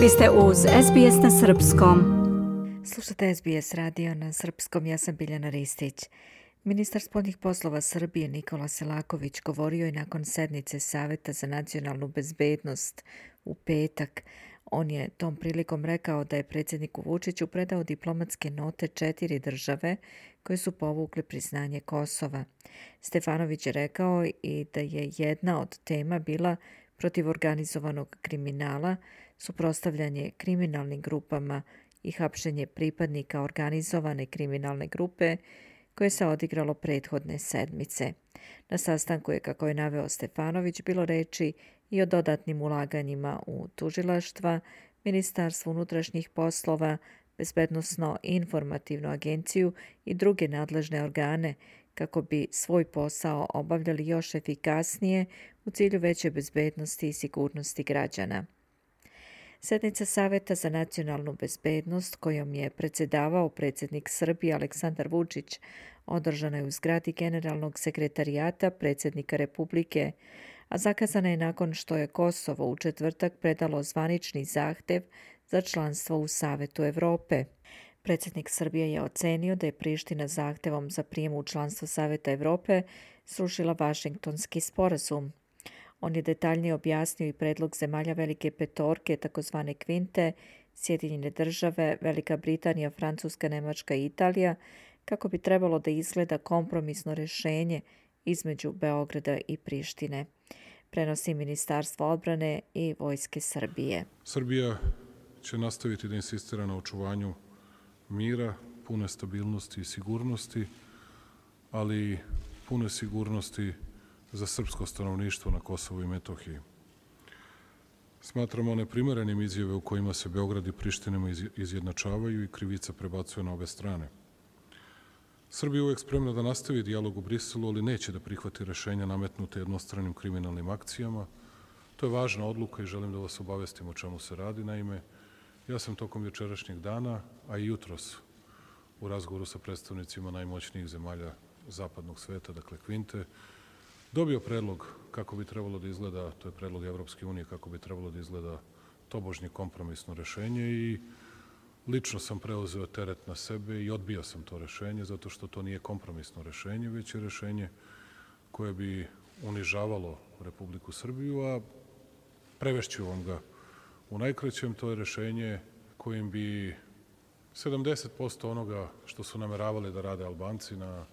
Vi ste uz SBS na Srpskom. Slušate SBS radio na Srpskom, ja sam Biljana Ristić. Ministar spodnjih poslova Srbije Nikola Selaković govorio je nakon sednice Saveta za nacionalnu bezbednost u petak. On je tom prilikom rekao da je predsjedniku Vučiću predao diplomatske note četiri države koje su povukle priznanje Kosova. Stefanović je rekao i da je jedna od tema bila protiv organizovanog kriminala, suprostavljanje kriminalnim grupama i hapšenje pripadnika organizovane kriminalne grupe koje se odigralo prethodne sedmice. Na sastanku je, kako je naveo Stefanović, bilo reči i o dodatnim ulaganjima u tužilaštva, Ministarstvo unutrašnjih poslova, Bezbednostno informativnu agenciju i druge nadležne organe kako bi svoj posao obavljali još efikasnije u cilju veće bezbednosti i sigurnosti građana. Sednica Saveta za nacionalnu bezbednost kojom je predsedavao predsjednik Srbije Aleksandar Vučić održana je u zgradi generalnog sekretarijata predsjednika Republike, a zakazana je nakon što je Kosovo u četvrtak predalo zvanični zahtev za članstvo u Savetu Evrope. Predsjednik Srbije je ocenio da je Priština zahtevom za prijem u članstvo Saveta Evrope srušila Vašingtonski sporazum. On je detaljnije objasnio i predlog zemalja Velike petorke, takozvane kvinte, Sjedinjene države, Velika Britanija, Francuska, Nemačka i Italija, kako bi trebalo da izgleda kompromisno rešenje između Beograda i Prištine. Prenosi Ministarstvo odbrane i Vojske Srbije. Srbija će nastaviti da insistira na očuvanju mira, pune stabilnosti i sigurnosti, ali pune sigurnosti za srpsko stanovništvo na Kosovu i Metohiji. Smatramo neprimerenim izjave u kojima se Beograd i Prištinama izjednačavaju i krivica prebacuje na obe strane. Srbija je uvek spremna da nastavi dijalog u Briselu, ali neće da prihvati rešenja nametnute jednostranim kriminalnim akcijama. To je važna odluka i želim da vas obavestim o čemu se radi. Naime, ja sam tokom jučerašnjeg dana, a i jutros u razgovoru sa predstavnicima najmoćnijih zemalja zapadnog sveta, dakle Kvinte, dobio predlog kako bi trebalo da izgleda, to je predlog Evropske unije, kako bi trebalo da izgleda tobožnje kompromisno rešenje i lično sam preuzeo teret na sebe i odbio sam to rešenje zato što to nije kompromisno rešenje, već je rešenje koje bi unižavalo Republiku Srbiju, a prevešću vam ga u najkraćem, to je rešenje kojim bi 70% onoga što su nameravali da rade Albanci na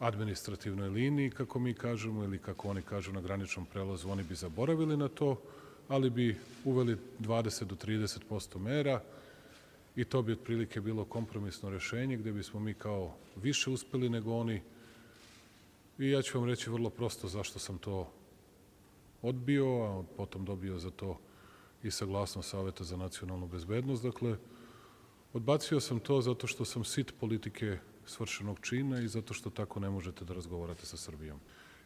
administrativnoj liniji, kako mi kažemo, ili kako oni kažu na graničnom prelazu, oni bi zaboravili na to, ali bi uveli 20 do 30% mera i to bi otprilike bilo kompromisno rešenje gde bismo mi kao više uspeli nego oni i ja ću vam reći vrlo prosto zašto sam to odbio, a potom dobio za to i saglasnost Saveta za nacionalnu bezbednost. Dakle, odbacio sam to zato što sam sit politike svršenog čina i zato što tako ne možete da razgovarate sa Srbijom.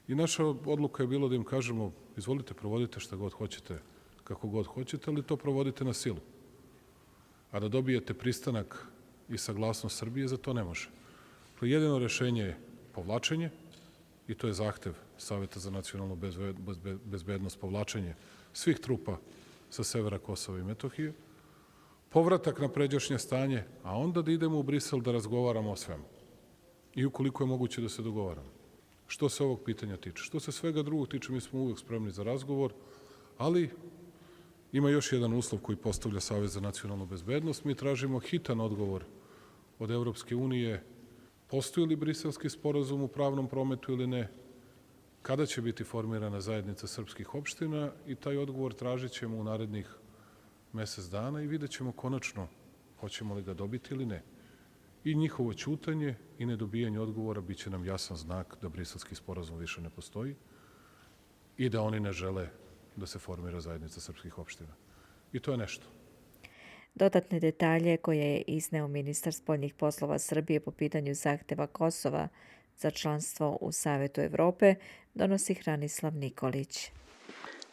I naša odluka je bilo da im kažemo, izvolite, provodite šta god hoćete, kako god hoćete, ali to provodite na silu. A da dobijete pristanak i saglasnost Srbije, za to ne može. Jedino rešenje je povlačenje, i to je zahtev Saveta za nacionalnu bezbednost, povlačenje svih trupa sa severa Kosova i Metohije, povratak na pređašnje stanje, a onda da idemo u Brisel da razgovaramo o svemu. I ukoliko je moguće da se dogovaramo. Što se ovog pitanja tiče. Što se svega drugog tiče, mi smo uvek spremni za razgovor, ali ima još jedan uslov koji postavlja Savez za nacionalnu bezbednost. Mi tražimo hitan odgovor od Evropske unije postoji li briselski sporazum u pravnom prometu ili ne, kada će biti formirana zajednica srpskih opština i taj odgovor tražit ćemo u narednih mesec dana i vidjet ćemo konačno hoćemo li ga dobiti ili ne. I njihovo ćutanje i nedobijanje odgovora biće nam jasan znak da briselski sporazum više ne postoji i da oni ne žele da se formira zajednica srpskih opština. I to je nešto. Dodatne detalje koje je izneo ministar spoljnih poslova Srbije po pitanju zahteva Kosova za članstvo u Savetu Evrope donosi Hranislav Nikolić.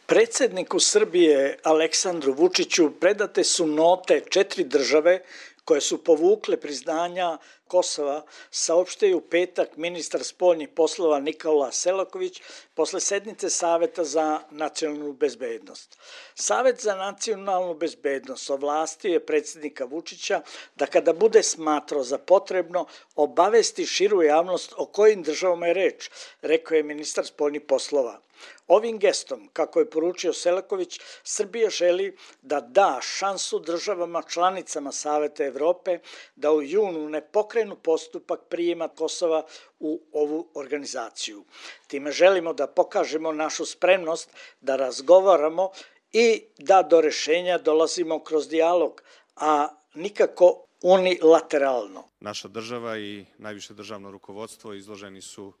Predsedniku Srbije Aleksandru Vučiću predate su note četiri države koje su povukle priznanja Kosova saopštio je u petak ministar spoljnih poslova Nikola Selaković posle sednice Saveta za nacionalnu bezbednost. Savet za nacionalnu bezbednost ovlastio je predsednika Vučića da kada bude smatrao za potrebno obavesti širu javnost o kojim državama je reč, rekao je ministar spoljnih poslova. Ovim gestom, kako je poručio Selaković, Srbija želi da da šansu državama članicama Saveta Evrope da u junu ne pokrenu postupak prijema Kosova u ovu organizaciju. Time želimo da pokažemo našu spremnost da razgovaramo i da do rešenja dolazimo kroz dijalog, a nikako unilateralno. Naša država i najviše državno rukovodstvo izloženi su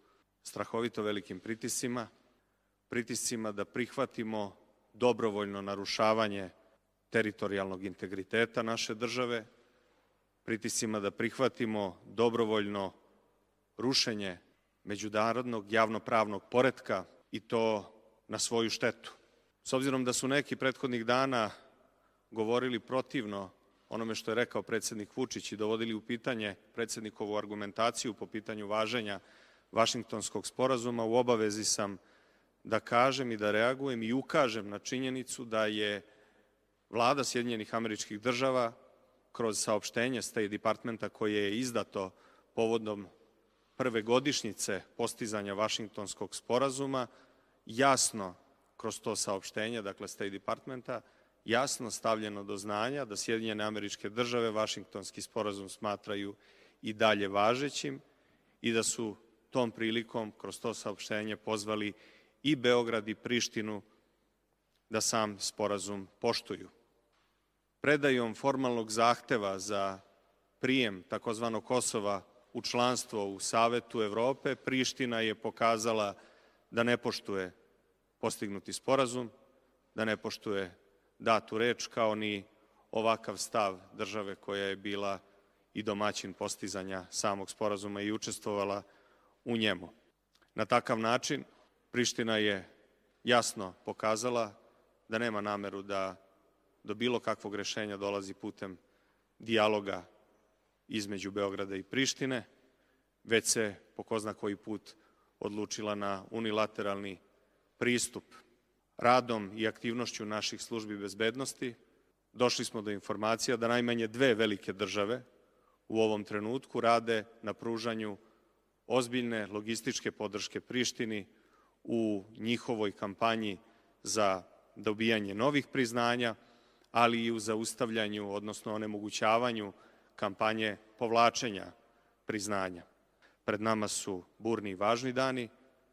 strahovito velikim pritisima, pritiscima da prihvatimo dobrovoljno narušavanje teritorijalnog integriteta naše države, pritisima da prihvatimo dobrovoljno rušenje međunarodnog javnopravnog poretka i to na svoju štetu. S obzirom da su neki prethodnih dana govorili protivno onome što je rekao predsednik Vučić i dovodili u pitanje predsednikovu argumentaciju po pitanju važenja Vašingtonskog sporazuma, u obavezi sam da kažem i da reagujem i ukažem na činjenicu da je vlada Sjedinjenih američkih država kroz saopštenje State Departmenta koje je izdato povodom prve godišnjice postizanja Vašingtonskog sporazuma jasno kroz to saopštenje, dakle State Departmenta, jasno stavljeno do znanja da Sjedinjene američke države Vašingtonski sporazum smatraju i dalje važećim i da su tom prilikom kroz to saopštenje pozvali i Beograd i Prištinu da sam sporazum poštuju. Predajom formalnog zahteva za prijem takozvanog Kosova u članstvo u Savetu Evrope, Priština je pokazala da ne poštuje postignuti sporazum, da ne poštuje datu reč, kao ni ovakav stav države koja je bila i domaćin postizanja samog sporazuma i učestvovala u njemu. Na takav način Priština je jasno pokazala da nema nameru da do bilo kakvog rešenja dolazi putem dijaloga između Beograda i Prištine, već se po ko zna koji put odlučila na unilateralni pristup radom i aktivnošću naših službi bezbednosti. Došli smo do informacija da najmanje dve velike države u ovom trenutku rade na pružanju ozbiljne logističke podrške Prištini u njihovoj kampanji za dobijanje novih priznanja, ali i u zaustavljanju, odnosno onemogućavanju kampanje povlačenja priznanja. Pred nama su burni i važni dani.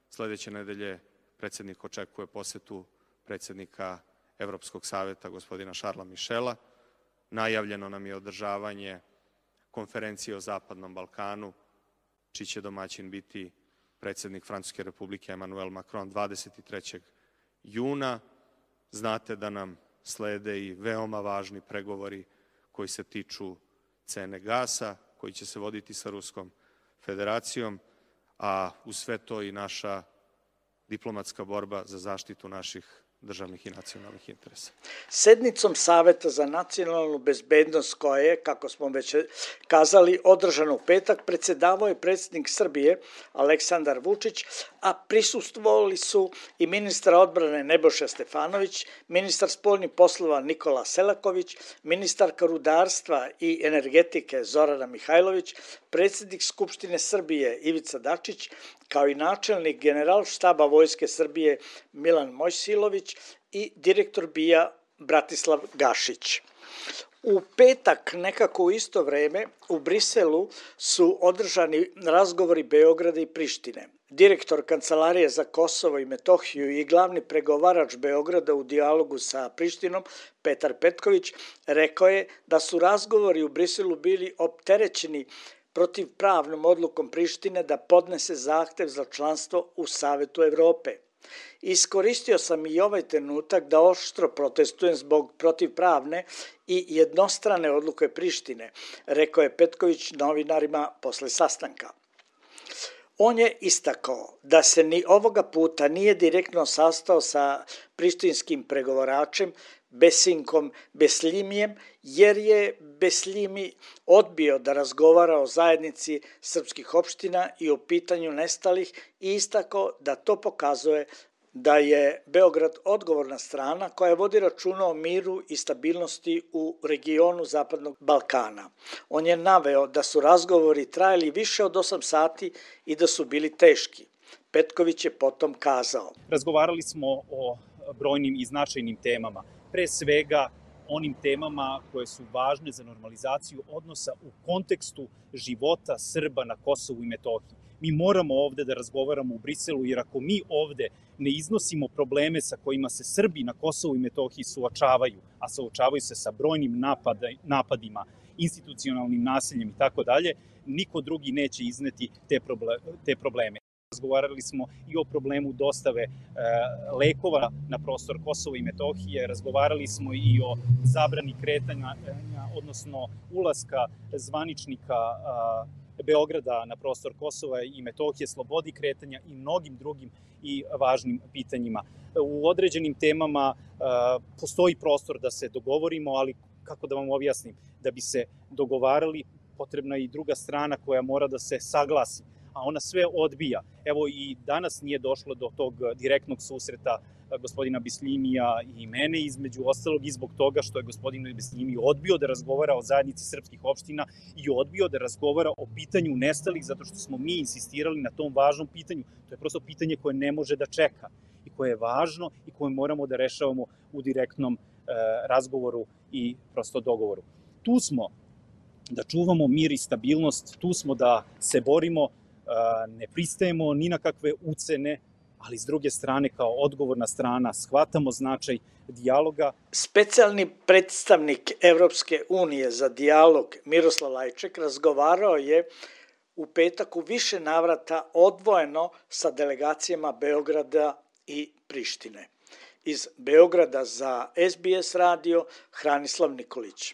Sledeće nedelje predsednik očekuje posetu predsednika Evropskog saveta gospodina Šarla Mišela. Najavljeno nam je održavanje konferencije o Zapadnom Balkanu, čiji će domaćin biti predsednik Francuske republike Emmanuel Macron 23. juna. Znate da nam slede i veoma važni pregovori koji se tiču cene gasa, koji će se voditi sa Ruskom federacijom, a u sve to i naša diplomatska borba za zaštitu naših državnih i nacionalnih interesa. Sednicom Saveta za nacionalnu bezbednost koja je, kako smo već kazali, održana u petak, predsedavao je predsednik Srbije Aleksandar Vučić, a prisustvovali su i ministar odbrane Neboša Stefanović, ministar spoljnih poslova Nikola Selaković, ministarka rudarstva i energetike Zorana Mihajlović, predsednik Skupštine Srbije Ivica Dačić, kao i načelnik general štaba Vojske Srbije Milan Mojsilović i direktor BIA Bratislav Gašić. U petak, nekako u isto vreme, u Briselu su održani razgovori Beograda i Prištine. Direktor Kancelarije za Kosovo i Metohiju i glavni pregovarač Beograda u dijalogu sa Prištinom, Petar Petković, rekao je da su razgovori u Briselu bili opterećeni protivpravnom odlukom Prištine da podnese zahtev za članstvo u Savetu Evrope. Iskoristio sam i ovaj trenutak da oštro protestujem zbog protivpravne i jednostrane odluke Prištine, rekao je Petković novinarima posle sastanka. On je istakao da se ni ovoga puta nije direktno sastao sa prištinskim pregovoračem, Besinkom Beslimijem, jer je Beslimi odbio da razgovara o zajednici srpskih opština i o pitanju nestalih i istako da to pokazuje da je Beograd odgovorna strana koja vodi računa o miru i stabilnosti u regionu Zapadnog Balkana. On je naveo da su razgovori trajali više od 8 sati i da su bili teški. Petković je potom kazao. Razgovarali smo o brojnim i značajnim temama. Pre svega onim temama koje su važne za normalizaciju odnosa u kontekstu života Srba na Kosovu i Metohiji. Mi moramo ovde da razgovaramo u Briselu, jer ako mi ovde ne iznosimo probleme sa kojima se Srbi na Kosovu i Metohiji suočavaju, a suočavaju se sa brojnim napada, napadima, institucionalnim nasiljem i tako dalje, niko drugi neće izneti te, te probleme. Razgovarali smo i o problemu dostave e, lekova na prostor Kosova i Metohije, razgovarali smo i o zabrani kretanja, odnosno ulaska zvaničnika Beograda na prostor Kosova i Metohije, slobodi kretanja i mnogim drugim i važnim pitanjima. U određenim temama postoji prostor da se dogovorimo, ali kako da vam objasnim, da bi se dogovarali potrebna i druga strana koja mora da se saglasi a ona sve odbija. Evo i danas nije došlo do tog direktnog susreta gospodina Bislimija i mene, između ostalog i zbog toga što je gospodin Bislimi odbio da razgovara o zajednici srpskih opština i odbio da razgovara o pitanju nestalih, zato što smo mi insistirali na tom važnom pitanju. To je prosto pitanje koje ne može da čeka i koje je važno i koje moramo da rešavamo u direktnom e, razgovoru i prosto dogovoru. Tu smo da čuvamo mir i stabilnost, tu smo da se borimo ne pristajemo ni na kakve ucene, ali s druge strane kao odgovorna strana shvatamo značaj dijaloga. Specijalni predstavnik Evropske unije za dijalog Miroslav Lajček razgovarao je u petak u više navrata odvojeno sa delegacijama Beograda i Prištine. Iz Beograda za SBS radio Hranislav Nikolić.